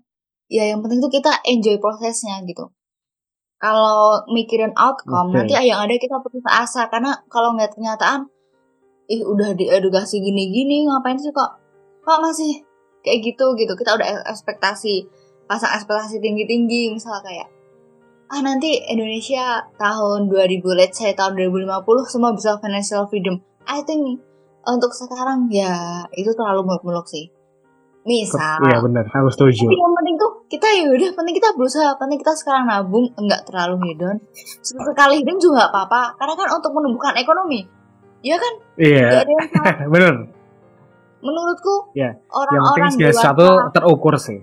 ya yang penting tuh kita enjoy prosesnya gitu. Kalau mikirin outcome Oke. nanti yang ada kita putus asa. Karena kalau ngeliat kenyataan ih udah diedukasi gini-gini ngapain sih kok? Kok masih kayak gitu? Gitu. Kita udah ekspektasi pasang ekspektasi tinggi-tinggi. Misal kayak ah nanti Indonesia tahun 2000 let's say tahun 2050 semua bisa financial freedom. I think untuk sekarang ya itu terlalu muluk-muluk sih. Misal Iya benar, aku setuju. tapi yang penting tuh kita ya udah penting kita berusaha. Penting kita sekarang nabung enggak terlalu hedon. Sekali hedon juga nggak apa-apa. Karena kan untuk menumbuhkan ekonomi. Ya kan? Iya, yang salah. Benar. menurutku Yang penting orang-orang segala dewasa sesuatu terukur sih.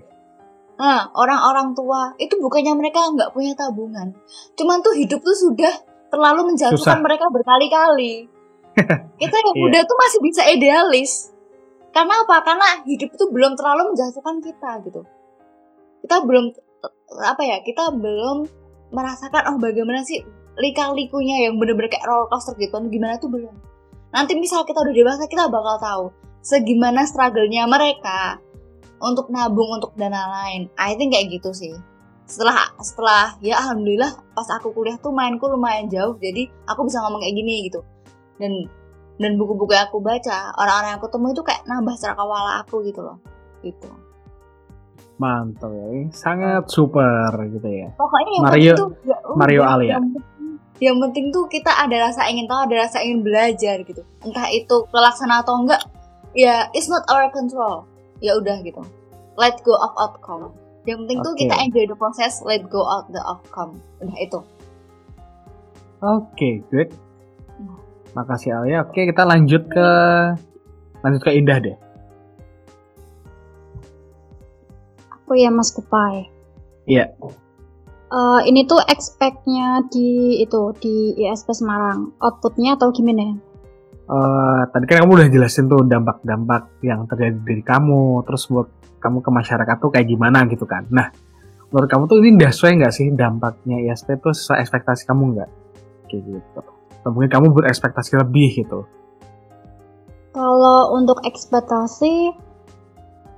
Nah orang-orang tua. Itu bukannya mereka nggak punya tabungan. Cuman tuh hidup tuh sudah terlalu menjatuhkan Susah. mereka berkali-kali. Kita yang Iya. muda tuh masih bisa idealis. Karena apa? Karena hidup itu belum terlalu menjatuhkan kita gitu. Kita belum apa ya kita belum merasakan oh bagaimana sih lika-likunya yang bener-bener kayak roller coaster gitu? Gimana tuh belum. Nanti misal kita udah dewasa kita bakal tahu segimana struggle-nya mereka untuk nabung untuk dana lain. I think kayak gitu sih. Setelah setelah ya alhamdulillah pas aku kuliah tuh mainku lumayan jauh jadi aku bisa ngomong kayak gini gitu. Dan dan buku-buku yang aku baca orang-orang yang aku temui itu kayak nambah cakrawala aku gitu loh. Gitu. Mantap ya, sangat super gitu ya. pokoknya yang Mario- tuh ya udah, Mario Alia. yang penting, yang penting tuh kita ada rasa ingin tahu ada rasa ingin belajar gitu. Entah itu terlaksana atau enggak ya it's not our control ya udah gitu let go of outcome yang penting tuh Oke. kita enjoy the process let go of the outcome udah itu Oke, good. Makasih Alia. Oke, kita lanjut ke lanjut ke Indah deh. Aku ya Mas Kupai. Iya. Eh, ini tuh expect-nya di itu di ISP Semarang. Outputnya atau gimana? Eh, tadi kan kamu udah jelasin tuh dampak-dampak yang terjadi dari kamu, terus buat kamu ke masyarakat tuh kayak gimana gitu kan. Nah, menurut kamu tuh ini udah sesuai nggak sih dampaknya ISP tuh sesuai ekspektasi kamu nggak? Kayak gitu. Atau mungkin kamu berekspektasi lebih gitu. Kalau untuk ekspektasi,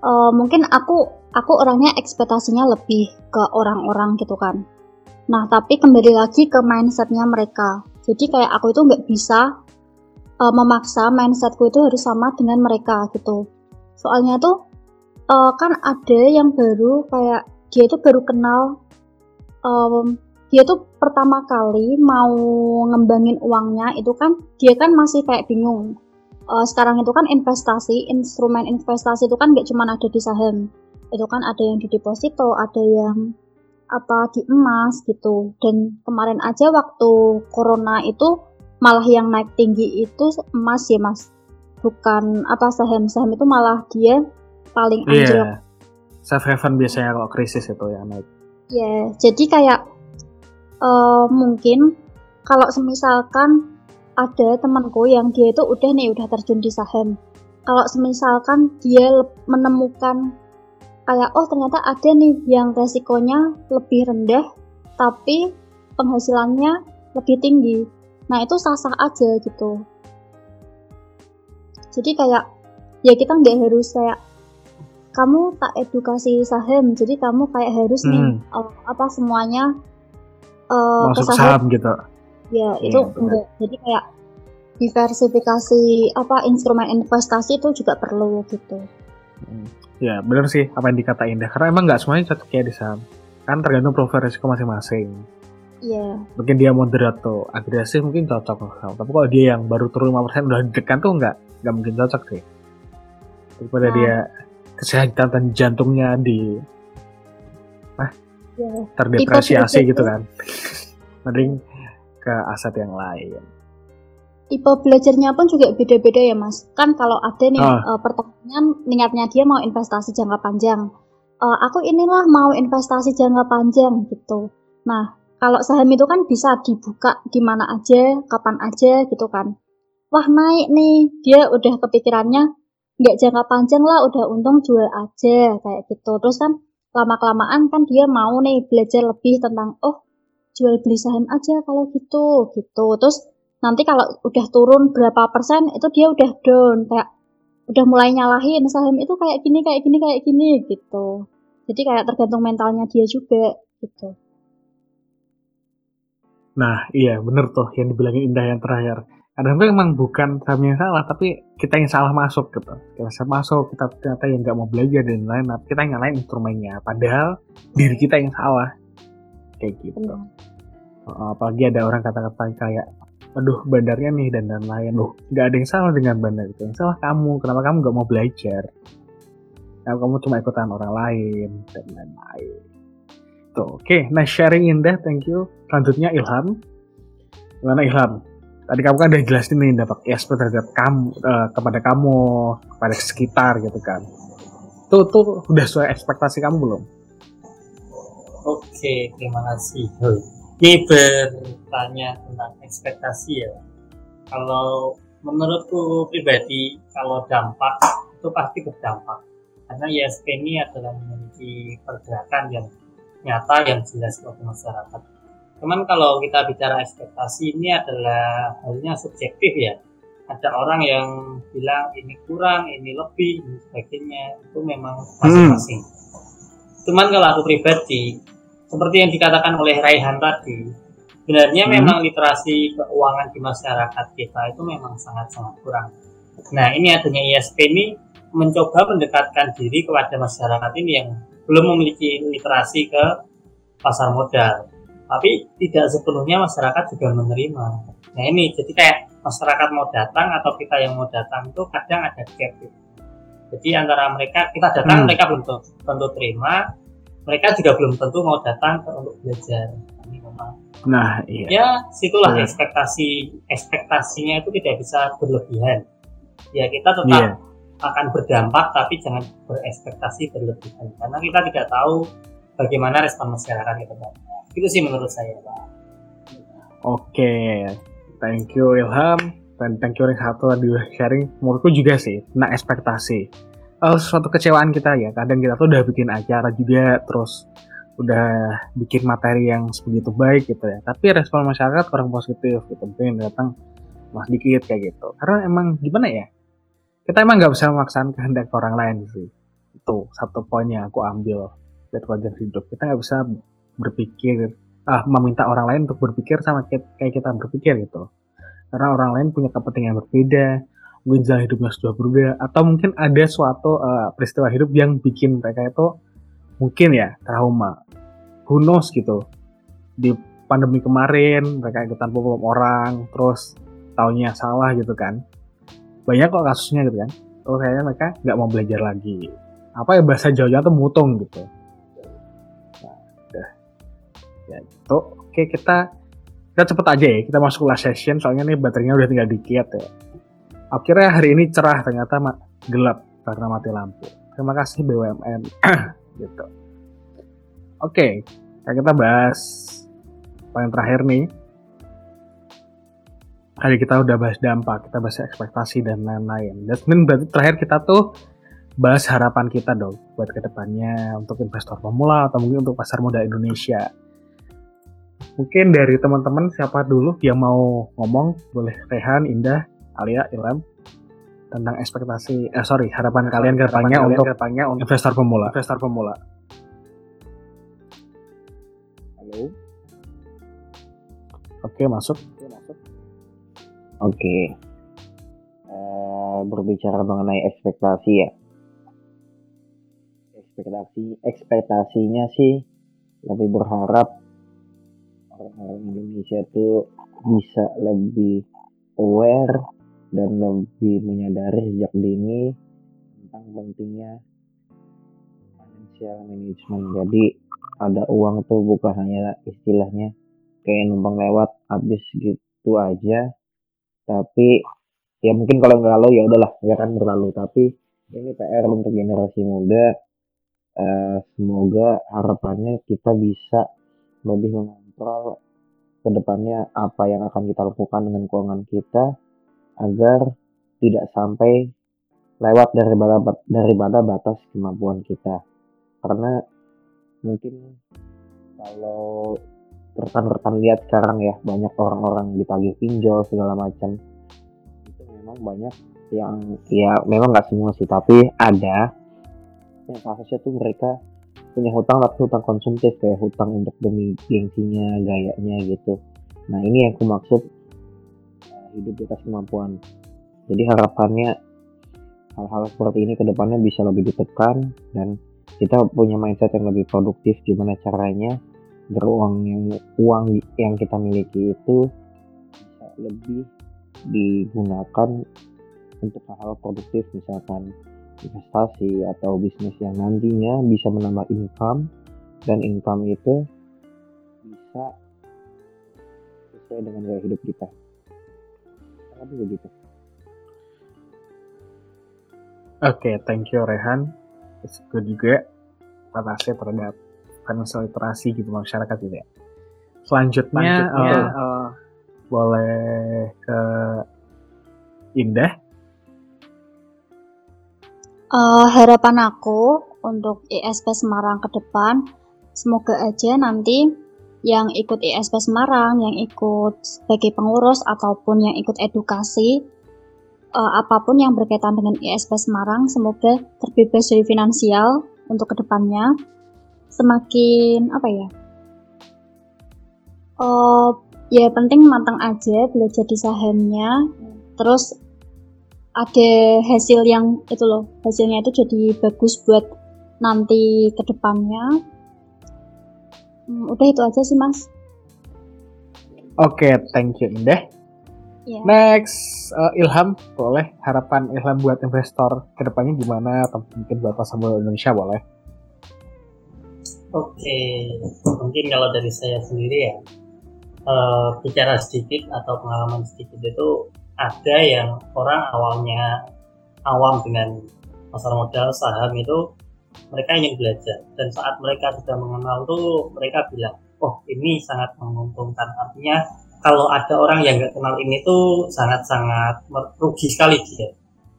eh, mungkin aku aku orangnya ekspektasinya lebih ke orang-orang gitu kan. Nah, tapi kembali lagi ke mindsetnya mereka. Jadi kayak aku itu nggak bisa eh, memaksa mindsetku itu harus sama dengan mereka gitu. Soalnya tuh eh, kan ada yang baru kayak dia itu baru kenal, em, dia tuh pertama kali mau ngembangin uangnya itu kan dia kan masih kayak bingung uh, sekarang itu kan investasi, instrumen investasi itu kan nggak cuma ada di saham. Itu kan ada yang di deposito, ada yang apa di emas gitu. Dan kemarin aja waktu corona itu malah yang naik tinggi itu emas ya mas. Bukan apa saham-saham itu malah dia paling anjlok. Iya. Safe haven biasanya kalau krisis itu yang naik. Ya, jadi kayak eh, mungkin kalau semisalkan ada temanku yang dia itu udah nih udah terjun di saham. Kalau semisalkan dia menemukan kayak oh ternyata ada nih yang resikonya lebih rendah tapi penghasilannya lebih tinggi. Nah, itu sah-sah aja gitu. Jadi kayak ya kita nggak harus kayak kamu tak edukasi saham, jadi kamu kayak harus nih Hmm. eh, apa semuanya eh, ke Masuk saham. saham gitu. Ya, Iya, itu benar. enggak. Jadi kayak diversifikasi apa instrumen investasi itu juga perlu gitu. Hmm. Ya bener sih apa yang dikata Indah karena emang nggak semuanya cocok ya di saham kan tergantung profil risiko masing-masing Iya. mungkin dia moderat tuh agresif mungkin cocok tapi kalau dia yang baru turun 5% udah ditekan tuh nggak nggak mungkin cocok sih daripada Nah. dia kesehatan jantungnya di Ya. terdepresiasi Tipe-tipe gitu itu- kan mending ke aset yang lain tipe belajarnya pun juga beda-beda ya mas kan kalau ada nih Ah. eh, pertanyaan niatnya dia mau investasi jangka panjang Eh, aku inilah mau investasi jangka panjang gitu nah kalau saham itu kan bisa dibuka di mana aja kapan aja gitu kan. Wah naik nih. Dia udah kepikirannya nggak jangka panjang lah udah untung jual aja kayak gitu. Terus kan lama kelamaan kan dia mau nih belajar lebih tentang oh jual beli saham aja kalau gitu gitu. Terus nanti kalau udah turun berapa persen itu dia udah down. Kayak udah mulai nyalahin saham itu kayak gini kayak gini kayak gini gitu. Jadi kayak tergantung mentalnya dia juga gitu Nah, iya bener tuh yang dibilangin Indah yang terakhir. Kadang tuh emang bukan kami yang salah, tapi kita yang salah masuk gitu. Kita salah masuk, kita ternyata yang nggak mau belajar dan lain-lain. Nah, Kita yang nyalain instrumennya, padahal diri kita yang salah. Kayak gitu. Uh, apalagi ada orang kata-kata kayak, aduh bandarnya nih dan lain-lain. Loh, nggak ada yang salah dengan bandar itu. Yang salah kamu. Kenapa kamu nggak mau belajar? Kenapa kamu cuma ikutan orang lain dan lain-lain. Tuh, oke. Nah, sharing indah, thank you. Selanjutnya Ilham. Gimana Ilham? Tadi kamu kan udah jelasin nih dampak ESP terhadap kamu, eh, kepada kamu, kepada sekitar gitu kan. Tuh, tuh udah sesuai ekspektasi kamu belum? Oke, terima kasih. Ini bertanya tentang ekspektasi ya. Kalau menurutku pribadi, kalau dampak itu pasti berdampak. Karena ISP ini adalah memiliki pergerakan yang nyata yang jelas buat masyarakat. Cuman kalau kita bicara ekspektasi ini adalah halnya subjektif ya. Ada orang yang bilang ini kurang, ini lebih, dan sebagainya. Itu memang masing-masing. Cuman kalau aku pribadi, seperti yang dikatakan oleh Raihan tadi, sebenarnya Hmm. memang literasi keuangan di masyarakat kita itu memang sangat-sangat kurang. Nah, ini adanya ISP ini mencoba mendekatkan diri kepada masyarakat ini yang belum memiliki literasi ke pasar modal. Tapi tidak sepenuhnya masyarakat juga menerima. Nah, ini jadi kayak masyarakat mau datang atau kita yang mau datang itu kadang ada gap gitu. Jadi antara mereka kita datang Hmm. mereka belum tentu, tentu terima, mereka juga belum tentu mau datang ke, untuk belajar. Ini memang Nah, iya. ya situlah Iya. ekspektasi ekspektasinya itu tidak bisa berlebihan. Ya kita tetap Iya. Akan berdampak tapi jangan berekspektasi berlebihan karena kita tidak tahu bagaimana respon masyarakat ke depan. Itu sih menurut saya, Pak. Oke, thank you Ilham dan thank you satu tadi sharing. Menurutku juga sih, nah ekspektasi. Eh, suatu kecewaan kita ya, kadang kita tuh udah bikin acara juga, terus udah bikin materi yang sebegitu baik gitu ya. Tapi respon masyarakat kurang positif gitu, mungkin datang mas dikit kayak gitu. Karena emang gimana ya, kita emang nggak bisa memaksakan kehendak orang lain sih. Itu satu poin yang aku ambil dari pelajaran hidup. Kita nggak bisa berpikir ah, meminta orang lain untuk berpikir sama kayak kita berpikir gitu. Karena orang lain punya kepentingan berbeda, mungkin jalan hidupnya sudah berbeda, atau mungkin ada suatu eh, peristiwa hidup yang bikin mereka itu mungkin ya trauma. Who gitu. Di pandemi kemarin mereka ikutan pom orang, terus taunya salah gitu kan. Banyak kok kasusnya gitu kan. Terus kayaknya mereka nggak mau belajar lagi. Apa ya bahasa Jawa tuh mutung gitu. Nah. Ya gitu. Oke kita kita cepet aja ya kita masuk last session soalnya nih baterainya udah tinggal dikit ya. Akhirnya hari ini cerah ternyata gelap karena mati lampu. Terima kasih BUMN gitu. Oke, kita bahas paling terakhir nih. Tadi kita udah bahas dampak, kita bahas ekspektasi dan lain-lain. Dan berarti terakhir kita tuh bahas harapan kita dong buat ke depannya untuk investor pemula atau mungkin untuk pasar modal Indonesia. Mungkin dari teman-teman siapa dulu yang mau ngomong? Boleh Rehan, Indah, Alia, Ilham tentang ekspektasi eh sorry harapan kalian ke depannya untuk ke depannya untuk investor pemula. investor pemula. Halo. Oke masuk Oke. Eh, berbicara mengenai ekspektasi ya. Ekspektasi ekspektasinya sih lebih berharap orang-orang Indonesia tuh bisa lebih aware dan lebih menyadari sejak dini tentang pentingnya financial management. Jadi ada uang tuh bukan hanya istilahnya kayak numpang lewat habis gitu aja tapi ya mungkin kalau nggak lalu ya udahlah ya kan berlalu. Tapi ini PR untuk generasi muda uh, semoga harapannya kita bisa lebih mengontrol ke depannya apa yang akan kita lakukan dengan keuangan kita agar tidak sampai lewat daripada daripada batas kemampuan kita. Karena mungkin kalau rekan-rekan lihat sekarang ya banyak orang-orang ditagih pinjol segala macam. Itu memang banyak yang ya memang nggak semua sih tapi ada yang kasusnya tuh mereka punya hutang tapi hutang konsumtif kayak hutang untuk demi gengsinya gayanya gitu. Nah ini yang aku maksud uh, hidup di atas kemampuan. Jadi harapannya hal-hal seperti ini ke depannya bisa lebih ditekan dan kita punya mindset yang lebih produktif gimana caranya beruang yang uang yang kita miliki itu bisa lebih digunakan untuk hal-hal produktif misalkan investasi atau bisnis yang nantinya bisa menambah income dan income itu bisa sesuai dengan gaya hidup kita. Begitu. Oke, okay, thank you Rehan. Good juga atasnya terhadap financial literasi gitu masyarakat gitu ya. Selanjutnya, Selanjutnya uh, uh, boleh ke Indah. Uh, harapan aku untuk ISP Semarang ke depan, semoga aja nanti yang ikut ISP Semarang, yang ikut sebagai pengurus ataupun yang ikut edukasi, uh, apa pun yang berkaitan dengan ISP Semarang, semoga terbebas dari finansial untuk ke depannya semakin apa ya? Oh ya penting matang aja belajar di sahamnya. Terus ada hasil yang itu loh hasilnya itu jadi bagus buat nanti ke depannya hmm, udah itu aja sih mas. Oke okay, thank you Indah. Yeah. next uh, Ilham boleh harapan Ilham buat investor ke depannya gimana? Atau mungkin buat pasar Indonesia boleh Oke, mungkin kalau dari saya sendiri ya, uh, bicara sedikit atau pengalaman sedikit itu ada yang orang awalnya awam dengan pasar modal saham itu mereka ingin belajar. Dan saat mereka sudah mengenal tuh mereka bilang oh ini sangat menguntungkan. Artinya kalau ada orang yang nggak kenal ini tuh sangat-sangat merugi sekali dia.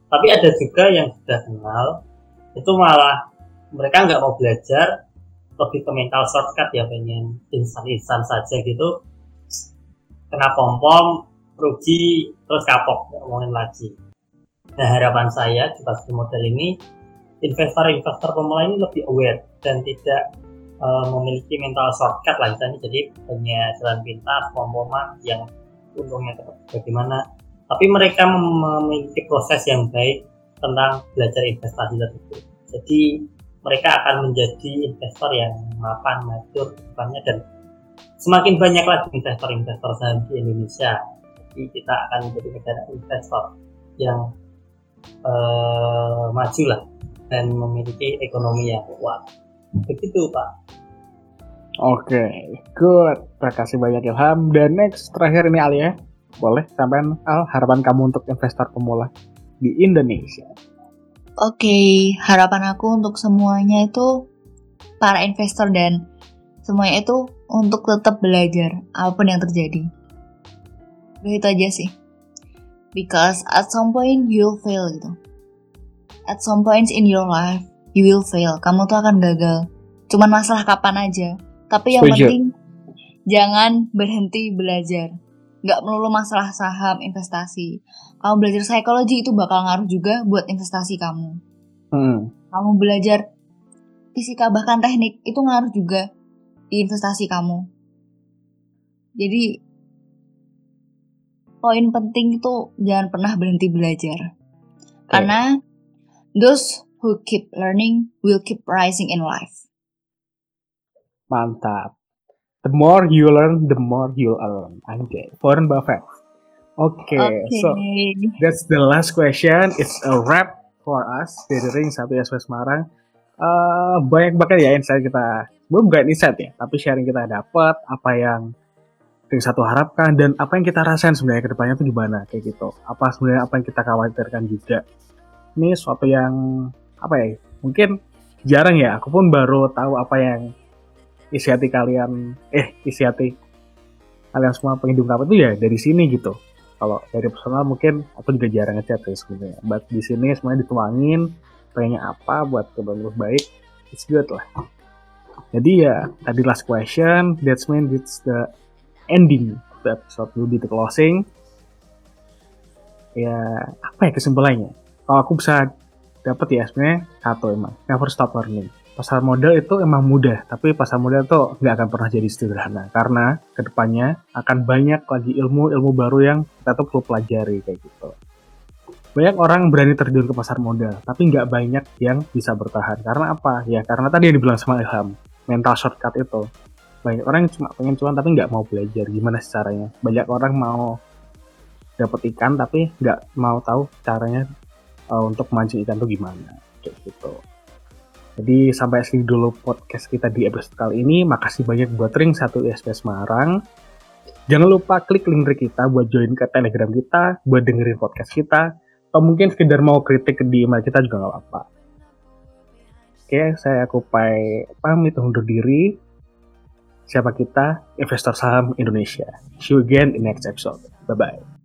Tapi ada juga yang sudah kenal itu malah mereka nggak mau belajar lebih ke mental shortcut ya pengen instan-instan saja gitu. Kena pom pom rugi terus kapok ngomongin lagi. Nah harapan saya di pasar model ini investor-investor pemula ini lebih aware dan tidak uh, memiliki mental shortcut lah misalnya jadi hanya jalan pintas pom-poman yang untungnya bagaimana. Tapi mereka memiliki proses yang baik tentang belajar investasi tersebut jadi mereka akan menjadi investor yang mapan, majur depannya dan semakin banyak lagi investor-investor saham di Indonesia. Jadi kita akan menjadi negara investor yang uh, maju lah dan memiliki ekonomi yang kuat. Begitu Pak. Oke, okay, good. Terima kasih banyak Ilham. Dan next terakhir ini Alia, boleh sampaikan Al harapan kamu untuk investor pemula di Indonesia. Oke, okay, harapan aku untuk semuanya itu para investor dan semuanya itu untuk tetap belajar apa pun yang terjadi. Begitu aja sih. Because at some point you'll fail gitu. At some points in your life you will fail. Kamu tuh akan gagal. Cuman masalah kapan aja. Tapi yang Setuju. penting jangan berhenti belajar nggak melulu masalah saham investasi. Kamu belajar psikologi itu bakal ngaruh juga buat investasi kamu. Hmm. kamu belajar fisika bahkan teknik itu ngaruh juga di investasi kamu. Jadi poin penting itu jangan pernah berhenti belajar. Okay. karena those who keep learning will keep rising in life. Mantap The more you learn, the more you'll earn. Okay, Warren Buffett. Okay, okay, so that's the last question. It's a wrap for us dari Ring satu SP Semarang. Uh, banyak banget ya insight kita, belum bukan insight ya, tapi sharing kita dapat apa yang ring satu harapkan dan apa yang kita rasain sebenarnya ke depannya tuh gimana kayak gitu apa sebenarnya apa yang kita khawatirkan juga ini suatu yang apa ya mungkin jarang ya aku pun baru tahu apa yang isi hati kalian eh isi hati kalian semua pengen diungkap itu ya dari sini gitu. Kalau dari personal mungkin aku juga jarang ngechat ya sebenarnya. But di sini semuanya dituangin pengennya apa buat kebagus baik it's good lah. Jadi ya tadi last question that's mean it's the ending the episode. Will be the closing ya apa ya kesimpulannya? Kalau aku bisa dapat ya sebenarnya satu emang. Never stop learning pasar modal itu emang mudah tapi pasar modal itu nggak akan pernah jadi sederhana karena ke depannya akan banyak lagi ilmu ilmu baru yang kita tuh perlu pelajari kayak gitu. Banyak orang berani terjun ke pasar modal tapi nggak banyak yang bisa bertahan. Karena apa? Ya karena tadi yang dibilang sama Ilham mental shortcut itu. Banyak orang yang cuma pengen cuan tapi nggak mau belajar. Gimana caranya? Banyak orang mau dapat ikan tapi nggak mau tahu caranya uh, untuk mancing ikan tuh gimana kayak gitu. Jadi sampai sini dulu podcast kita di episode kali ini. Makasih banyak buat Ring 1 ISP Semarang. Jangan lupa klik link dari kita buat join ke Telegram kita, buat dengerin podcast kita, atau mungkin sekedar mau kritik di email kita juga nggak apa-apa. Oke, saya Kupai pamit undur diri. Siapa kita? Investor Saham Indonesia. See you again in next episode. Bye-bye.